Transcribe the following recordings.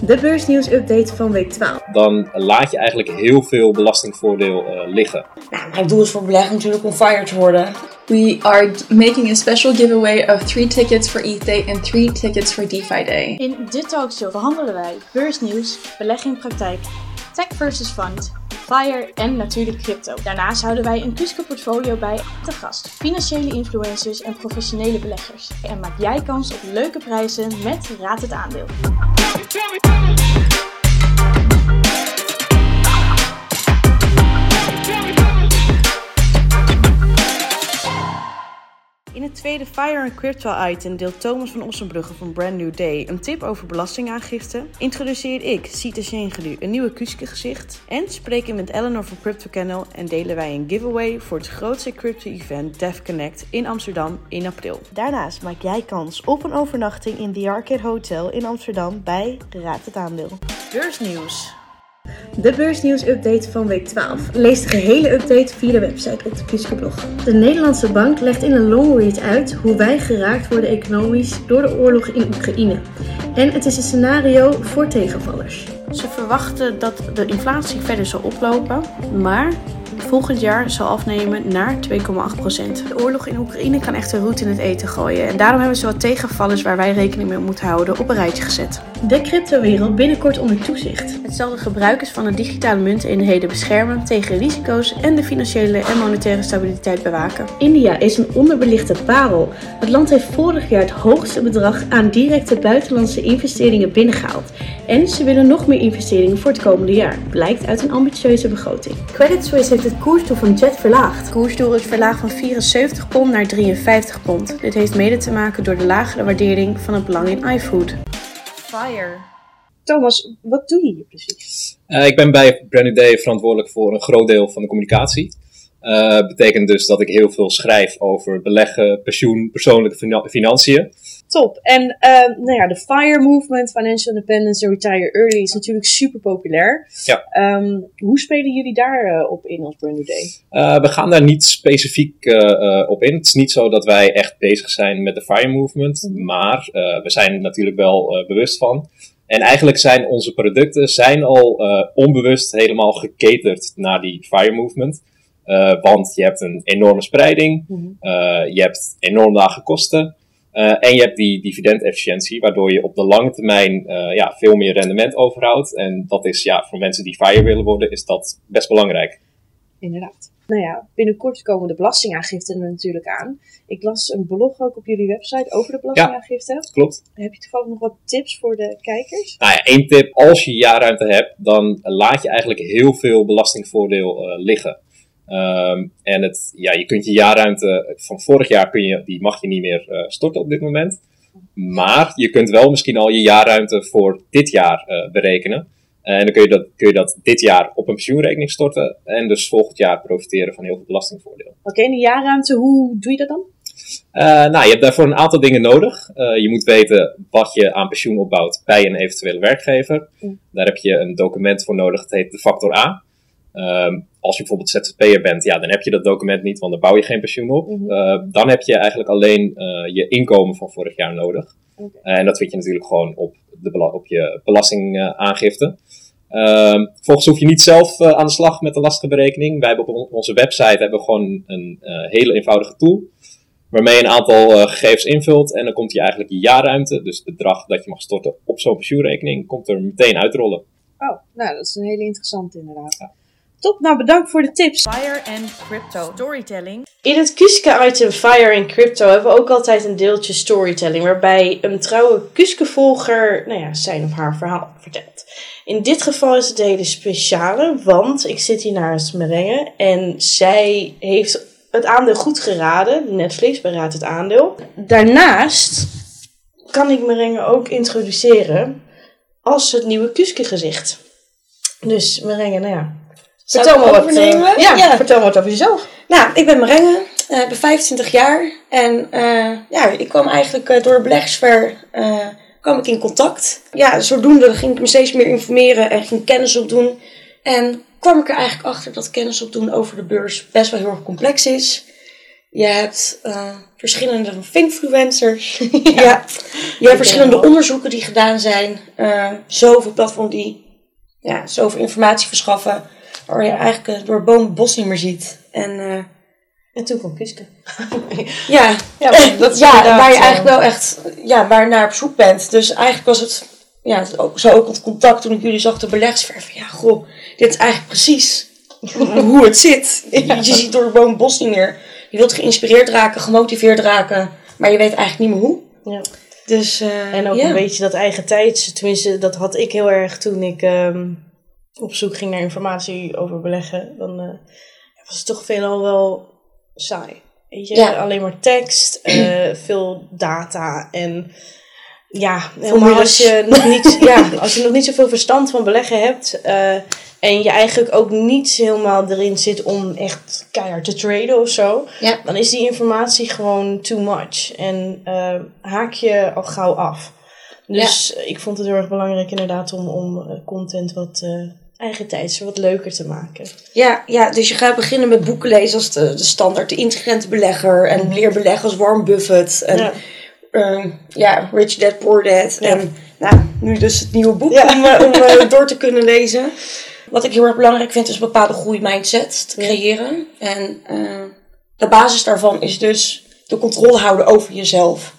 De beursnieuws-update van week 12. Dan laat je eigenlijk heel veel belastingvoordeel uh, liggen. Nou, mijn doel is voor beleggen natuurlijk om fire te worden. We are making a special giveaway of 3 tickets for ETH Day and 3 tickets for DeFi Day. In dit talkshow behandelen wij beursnieuws, belegging praktijk, tech versus fund, FIRE en natuurlijk crypto. Daarnaast houden wij een Kuske portfolio bij te gast. Financiële influencers en professionele beleggers. En maak jij kans op leuke prijzen met Raad het Aandeel. In het tweede Fire and Crypto item deelt Thomas van Ossenbrugge van Brand New Day een tip over belastingaangifte. Introduceer ik, Sita Shengelu, een nieuwe Kuske gezicht. En spreek ik met Eleanor van Crypto Kennel en delen wij een giveaway voor het grootste crypto event Dev Connect in Amsterdam in april. Daarnaast maak jij kans op een overnachting in The Arcade Hotel in Amsterdam bij Raad het Aandeel. Beursnieuws. De beursnieuws-update van week 12. Lees de gehele update via de website op de Kuske-blog. De Nederlandse bank legt in een longread uit hoe wij geraakt worden economisch door de oorlog in Oekraïne. En het is een scenario voor tegenvallers. Ze verwachten dat de inflatie verder zal oplopen, maar volgend jaar zal afnemen naar 2,8%. De oorlog in Oekraïne kan echt een roet in het eten gooien. En daarom hebben ze wat tegenvallers waar wij rekening mee moeten houden op een rijtje gezet. De cryptowereld binnenkort onder toezicht. Het zal de gebruikers van de digitale munteenheden beschermen tegen risico's en de financiële en monetaire stabiliteit bewaken. India is een onderbelichte parel. Het land heeft vorig jaar het hoogste bedrag aan directe buitenlandse investeringen binnengehaald. En ze willen nog meer investeringen voor het komende jaar, blijkt uit een ambitieuze begroting. Credit Suisse heeft het koersdoel van Jet verlaagd. Het koersdoel is verlaagd van 74 pond naar 53 pond. Dit heeft mede te maken door de lagere waardering van het belang in iFood. Fire. Thomas, wat doe je hier precies? Uh, ik ben bij Brand Day verantwoordelijk voor een groot deel van de communicatie. Uh, betekent dus dat ik heel veel schrijf over beleggen, pensioen, persoonlijke financiën. Top. En uh, nou ja, de FIRE movement, Financial Independence and Retire Early, is natuurlijk super populair. Ja. Um, hoe spelen jullie daarop op in als Brand New Day? Uh, we gaan daar niet specifiek uh, op in. Het is niet zo dat wij echt bezig zijn met de FIRE movement, mm -hmm. maar we zijn er natuurlijk wel bewust van. En eigenlijk zijn onze producten zijn al onbewust helemaal gecaterd naar die FIRE movement. Want je hebt een enorme spreiding, mm -hmm. je hebt enorm lage kosten. Uh, en je hebt die dividendefficiëntie, waardoor je op de lange termijn uh, ja, veel meer rendement overhoudt. En dat is ja, voor mensen die FIRE willen worden, is dat best belangrijk. Inderdaad. Nou ja, binnenkort komen de belastingaangiften er natuurlijk aan. Ik las een blog ook op jullie website over de belastingaangifte. Ja, klopt. Heb je toevallig nog wat tips voor de kijkers? Nou ja, één tip. Als je jaarruimte hebt, dan laat je eigenlijk heel veel belastingvoordeel uh, liggen. Um, en het, ja, je kunt je jaarruimte van vorig jaar kun je, die mag je niet meer uh, storten op dit moment. Maar je kunt wel misschien al je jaarruimte voor dit jaar uh, berekenen. En dan kun je, dat, kun je dat dit jaar op een pensioenrekening storten. En dus volgend jaar profiteren van heel veel belastingvoordeel. Oké, okay, en die jaarruimte, hoe doe je dat dan? Uh, nou, je hebt daarvoor een aantal dingen nodig. Uh, je moet weten wat je aan pensioen opbouwt bij een eventuele werkgever. Mm. Daar heb je een document voor nodig, dat heet de factor A. Um, als je bijvoorbeeld ZZP'er bent, ja, dan heb je dat document niet, want dan bouw je geen pensioen op. Mm -hmm. uh, dan heb je eigenlijk alleen uh, je inkomen van vorig jaar nodig. Okay. En dat vind je natuurlijk gewoon op, de, op je belastingaangifte. Uh, vervolgens hoef je niet zelf aan de slag met de lastenberekening. Wij hebben op onze website hebben we gewoon een hele eenvoudige tool. Waarmee je een aantal gegevens invult. En dan komt je eigenlijk je jaarruimte, dus het bedrag dat je mag storten op zo'n pensioenrekening, komt er meteen uitrollen. Oh, nou dat is een hele interessante inderdaad. Ja. Top, nou bedankt voor de tips. Fire and Crypto Storytelling. In het Kuske-item Fire and Crypto hebben we ook altijd een deeltje storytelling, waarbij een trouwe Kuske-volger nou ja, zijn of haar verhaal vertelt. In dit geval is het een hele speciale, want ik zit hier naast Merengue en zij heeft het aandeel goed geraden. Netflix beraadt het aandeel. Daarnaast kan ik Merengue ook introduceren als het nieuwe Kuske-gezicht. Dus Merengue, nou ja, Vertel me wat. Uh, ja, ja, vertel wat over jezelf. Nou, ik ben Marenge, uh, ben 25 jaar en uh, ja, ik kwam eigenlijk door beleggersver kwam ik in contact. Ja, zodoende ging ik me steeds meer informeren en ging kennis opdoen. En kwam ik er eigenlijk achter dat kennis opdoen over de beurs best wel heel erg complex is. Je hebt verschillende influencers. ja. Je hebt verschillende onderzoeken die gedaan zijn. Zoveel platforms die ja, zoveel informatie verschaffen. Waar je eigenlijk door bomen bos niet meer ziet. En, uh, en toen kwam Kuske. ja, ja, dat ja waar je eigenlijk wel echt ja, waar naar op zoek bent. Dus eigenlijk was het ja, zo ook het contact toen ik jullie zag de belegsverven. Ja, goh, dit is eigenlijk precies hoe het zit. Je ziet door de boom bos niet meer. Je wilt geïnspireerd raken, gemotiveerd raken, maar je weet eigenlijk niet meer hoe. Ja. Dus, uh, en ook een beetje dat eigen tijd. Tenminste, dat had ik heel erg toen ik um, op zoek ging naar informatie over beleggen. Dan uh, was het toch veelal wel saai. Weet je, ja. alleen maar tekst, uh, veel data en ja, helemaal als je, nog niet, ja, als je nog niet zoveel verstand van beleggen hebt uh, en je eigenlijk ook niet helemaal erin zit om echt keihard te traden of zo, ja. dan is die informatie gewoon too much en haak je al gauw af. Dus ik vond het heel erg belangrijk inderdaad om, om content wat uh, eigen tijds wat leuker te maken. Ja, ja, dus je gaat beginnen met boeken lezen als de, de standaard, de intelligente belegger en leer beleggen als Warren Buffett. En, ja Ehm, ja, Rich Dad Poor Dad. En nou, nu dus het nieuwe boek om, uh, om uh, door te kunnen lezen. Wat ik heel erg belangrijk vind is een bepaalde groeimindset te creëren. En uh, de basis daarvan is dus de controle houden over jezelf.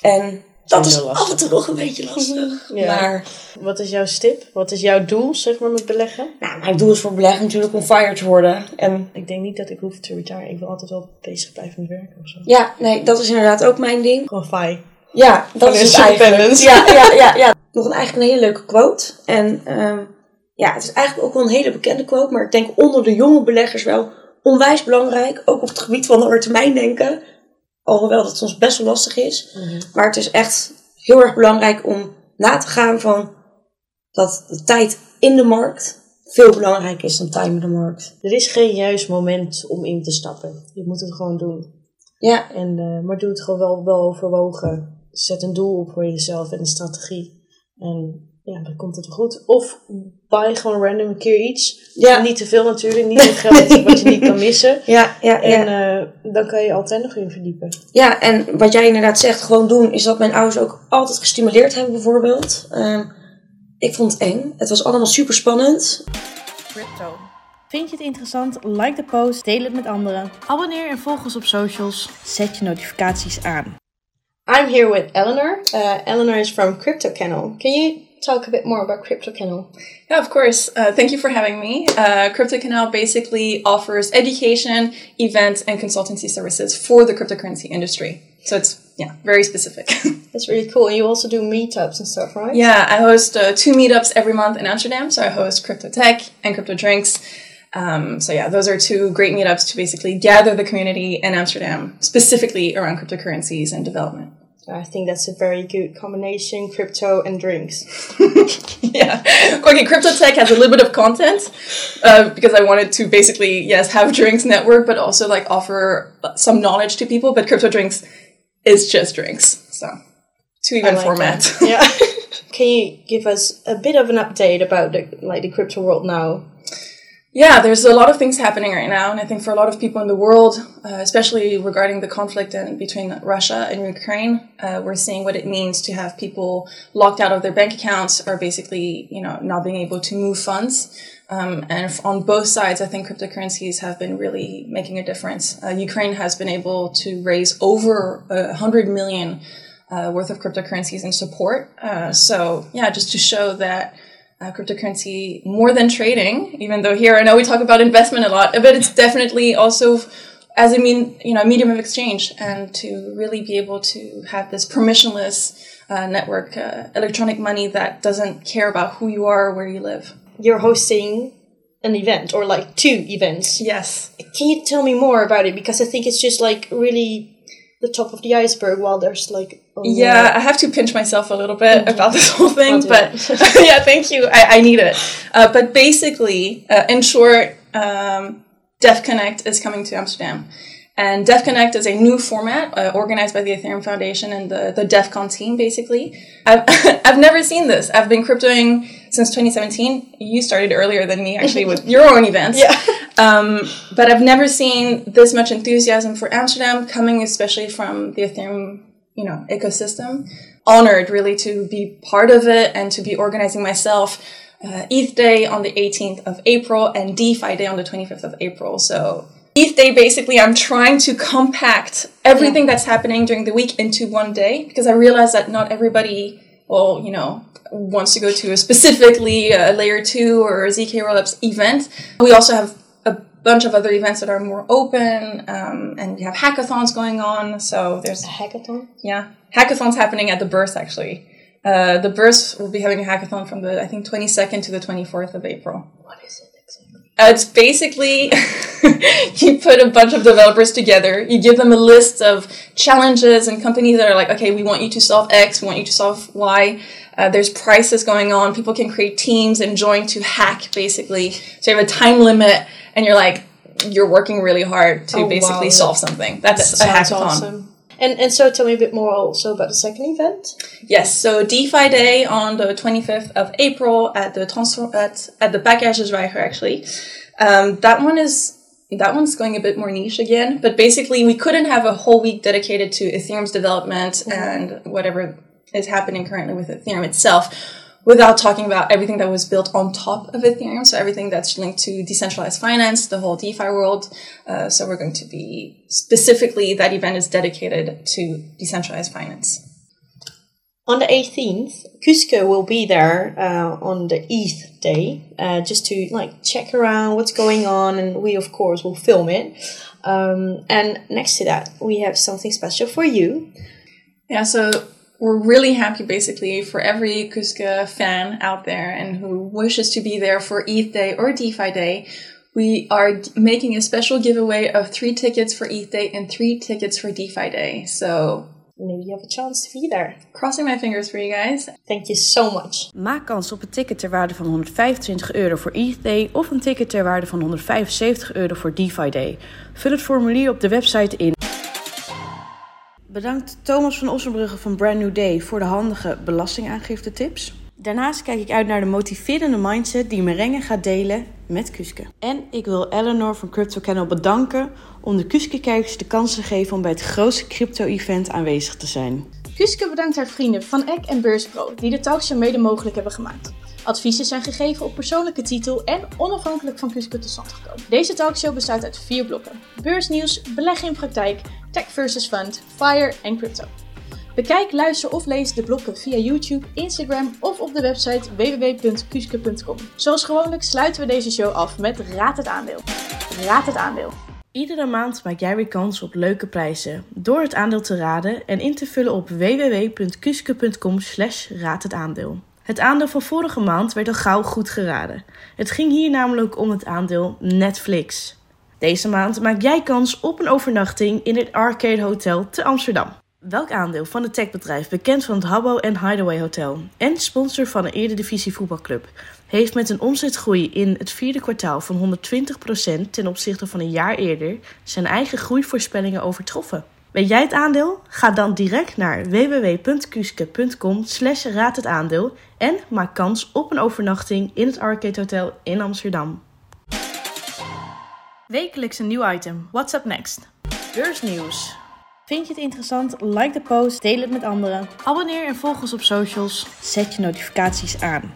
En dat is af en toe nog een beetje lastig. Ja. Maar, wat is jouw stip? Wat is jouw doel, zeg maar, met beleggen? Nou, mijn doel is voor beleggen natuurlijk om fire te worden. En ik denk niet dat ik hoef te retire. Ik wil altijd wel bezig blijven met werken of zo. Ja, nee, dat is inderdaad ook mijn ding. Gewoon fi. Ja, dat is het eigenlijk. Ja, ja, ja, ja. Nog een, eigenlijk een hele leuke quote. En um, ja, het is eigenlijk ook wel een hele bekende quote. Maar ik denk onder de jonge beleggers wel onwijs belangrijk. Ook op het gebied van lange termijn denken. Alhoewel dat soms best wel lastig is. Mhm. Maar het is echt heel erg belangrijk om na te gaan van dat de tijd in de markt veel belangrijker is dan time in de markt. Er is geen juist moment om in te stappen. Je moet het gewoon doen. Ja. En, uh, maar doe het gewoon wel, wel overwogen. Zet een doel op voor jezelf en een strategie. En ja, dan komt het wel goed. Of buy gewoon random een keer iets. Ja. Niet te veel natuurlijk, niet met geld wat je niet kan missen. Ja, ja, en uh, dan kan je altijd nog in verdiepen. Ja, en wat jij inderdaad zegt, gewoon doen, is dat mijn ouders ook altijd gestimuleerd hebben bijvoorbeeld. Uh, ik vond het eng. Het was allemaal super spannend. Crypto. Vind je het interessant? Like de post, deel het met anderen. Abonneer en volg ons op socials. Zet je notificaties aan. I'm here with Eleanor. Uh, Eleanor is from Crypto Kennel. Can you talk a bit more about Crypto Canal? Yeah, of course. Uh, thank you for having me. Uh, Crypto Canal basically offers education, events, and consultancy services for the cryptocurrency industry. So it's yeah, very specific. That's really cool. You also do meetups and stuff, right? Yeah, I host uh, two meetups every month in Amsterdam. So I host Crypto Tech and Crypto Drinks. Um, so yeah, those are two great meetups to basically gather the community in Amsterdam, specifically around cryptocurrencies and development. I think that's a very good combination, crypto and drinks. yeah. Okay, Crypto Tech has a little bit of content uh, because I wanted to basically, yes, have drinks network, but also like offer some knowledge to people. But Crypto Drinks is just drinks. So, two even like format. yeah. Can you give us a bit of an update about the like the crypto world now? Yeah, there's a lot of things happening right now, and I think for a lot of people in the world, uh, especially regarding the conflict in, between Russia and Ukraine, uh, we're seeing what it means to have people locked out of their bank accounts or basically, you know, not being able to move funds. Um, and on both sides, I think cryptocurrencies have been really making a difference. Uh, Ukraine has been able to raise over a hundred million uh, worth of cryptocurrencies in support. Uh, so yeah, just to show that uh, cryptocurrency more than trading, even though here I know we talk about investment a lot, but it's definitely also as a mean, you know, a medium of exchange and to really be able to have this permissionless uh, network, uh, electronic money that doesn't care about who you are or where you live. You're hosting an event or like two events. Yes. Can you tell me more about it? Because I think it's just like really the top of the iceberg while there's like yeah i have to pinch myself a little bit mm-hmm. about this whole thing but yeah thank you i, I need it uh, but basically uh, in short um, def connect is coming to amsterdam and DEF Connect is a new format uh, organized by the Ethereum Foundation and the, the DEFCON team, basically. I've, I've never seen this. I've been cryptoing since 2017. You started earlier than me, actually, with your own events. Yeah. Um, but I've never seen this much enthusiasm for Amsterdam coming, especially from the Ethereum, you know, ecosystem. Honored really to be part of it and to be organizing myself. Uh, ETH Day on the 18th of April and DeFi Day on the 25th of April. So ETH Day, basically, I'm trying to compact everything that's happening during the week into one day because I realize that not everybody, well, you know, wants to go to a specifically a layer two or ZK rollups event. We also have a bunch of other events that are more open, um, and we have hackathons going on. So there's A hackathon? yeah, hackathons happening at the Burst actually. Uh, the Burst will be having a hackathon from the I think 22nd to the 24th of April. What is it exactly? Uh, it's basically you put a bunch of developers together, you give them a list of challenges and companies that are like, okay, we want you to solve X, we want you to solve Y. Uh, there's prices going on. People can create teams and join to hack basically. So you have a time limit, and you're like, you're working really hard to Oh, basically yeah. solve something. That's a hackathon. awesome. And, and so tell me a bit more also about the second event. Yes, so DeFi Day on the 25th of April at the transfer at, at the Bakkersdorpsweiger actually. Um, that one is that one's going a bit more niche again, but basically we couldn't have a whole week dedicated to Ethereum's development and whatever is happening currently with Ethereum itself without talking about everything that was built on top of Ethereum. So everything that's linked to decentralized finance, the whole DeFi world. Uh, so we're going to be specifically that event is dedicated to decentralized finance. On the 18th, Cusco will be there uh, on the ETH day, uh, just to like check around what's going on, and we of course will film it. Um, and next to that, we have something special for you. Yeah, so we're really happy basically for every Kuska fan out there and who wishes to be there for ETH Day or DeFi Day. We are d- making a special giveaway of three tickets for ETH Day and three tickets for DeFi Day. So, Maybe you have a chance to be there. crossing my fingers for you guys. Thank you so much. Maak kans op een ticket ter waarde van 125 euro voor ETH Day of een ticket ter waarde van 175 euro voor DeFi Day. Vul het formulier op de website in. Bedankt Thomas van Ossenbrugge van Brand New Day voor de handige belastingaangifte tips. Daarnaast kijk ik uit naar de motiverende mindset die Merengue gaat delen met Kuske. En ik wil Eleanor van Crypto Kennel bedanken om de Kuske-kijkers de kans te geven om bij het grootste crypto-event aanwezig te zijn. Kuske bedankt haar vrienden van Eck en Beurspro die de talkshow mede mogelijk hebben gemaakt. Adviezen zijn gegeven op persoonlijke titel en onafhankelijk van Kuske tot stand gekomen. Deze talkshow bestaat uit vier blokken. Beursnieuws, beleggen in praktijk, tech versus fund, fire en crypto. Bekijk, luister of lees de blokken via YouTube, Instagram of op de website www.kuske.com. Zoals gewoonlijk sluiten we deze show af met Raad het aandeel. Raad het aandeel. Iedere maand maak jij weer kans op leuke prijzen door het aandeel te raden en in te vullen op www.kuske.com slash raad het aandeel. Het aandeel van vorige maand werd al gauw goed geraden. Het ging hier namelijk om het aandeel Netflix. Deze maand maak jij kans op een overnachting in het Arcade Hotel te Amsterdam. Welk aandeel van het techbedrijf, bekend van het Habbo en Hideaway Hotel en sponsor van een Eredivisie voetbalclub, heeft met een omzetgroei in het vierde kwartaal van 120% ten opzichte van een jaar eerder zijn eigen groeivoorspellingen overtroffen. Weet jij het aandeel? Ga dan direct naar www.kuske.com slash raad het aandeel en maak kans op een overnachting in het Arcade Hotel in Amsterdam. Wekelijks een nieuw item. What's up next? Beursnieuws. Vind je het interessant? Like de post, deel het met anderen. Abonneer en volg ons op socials. Zet je notificaties aan.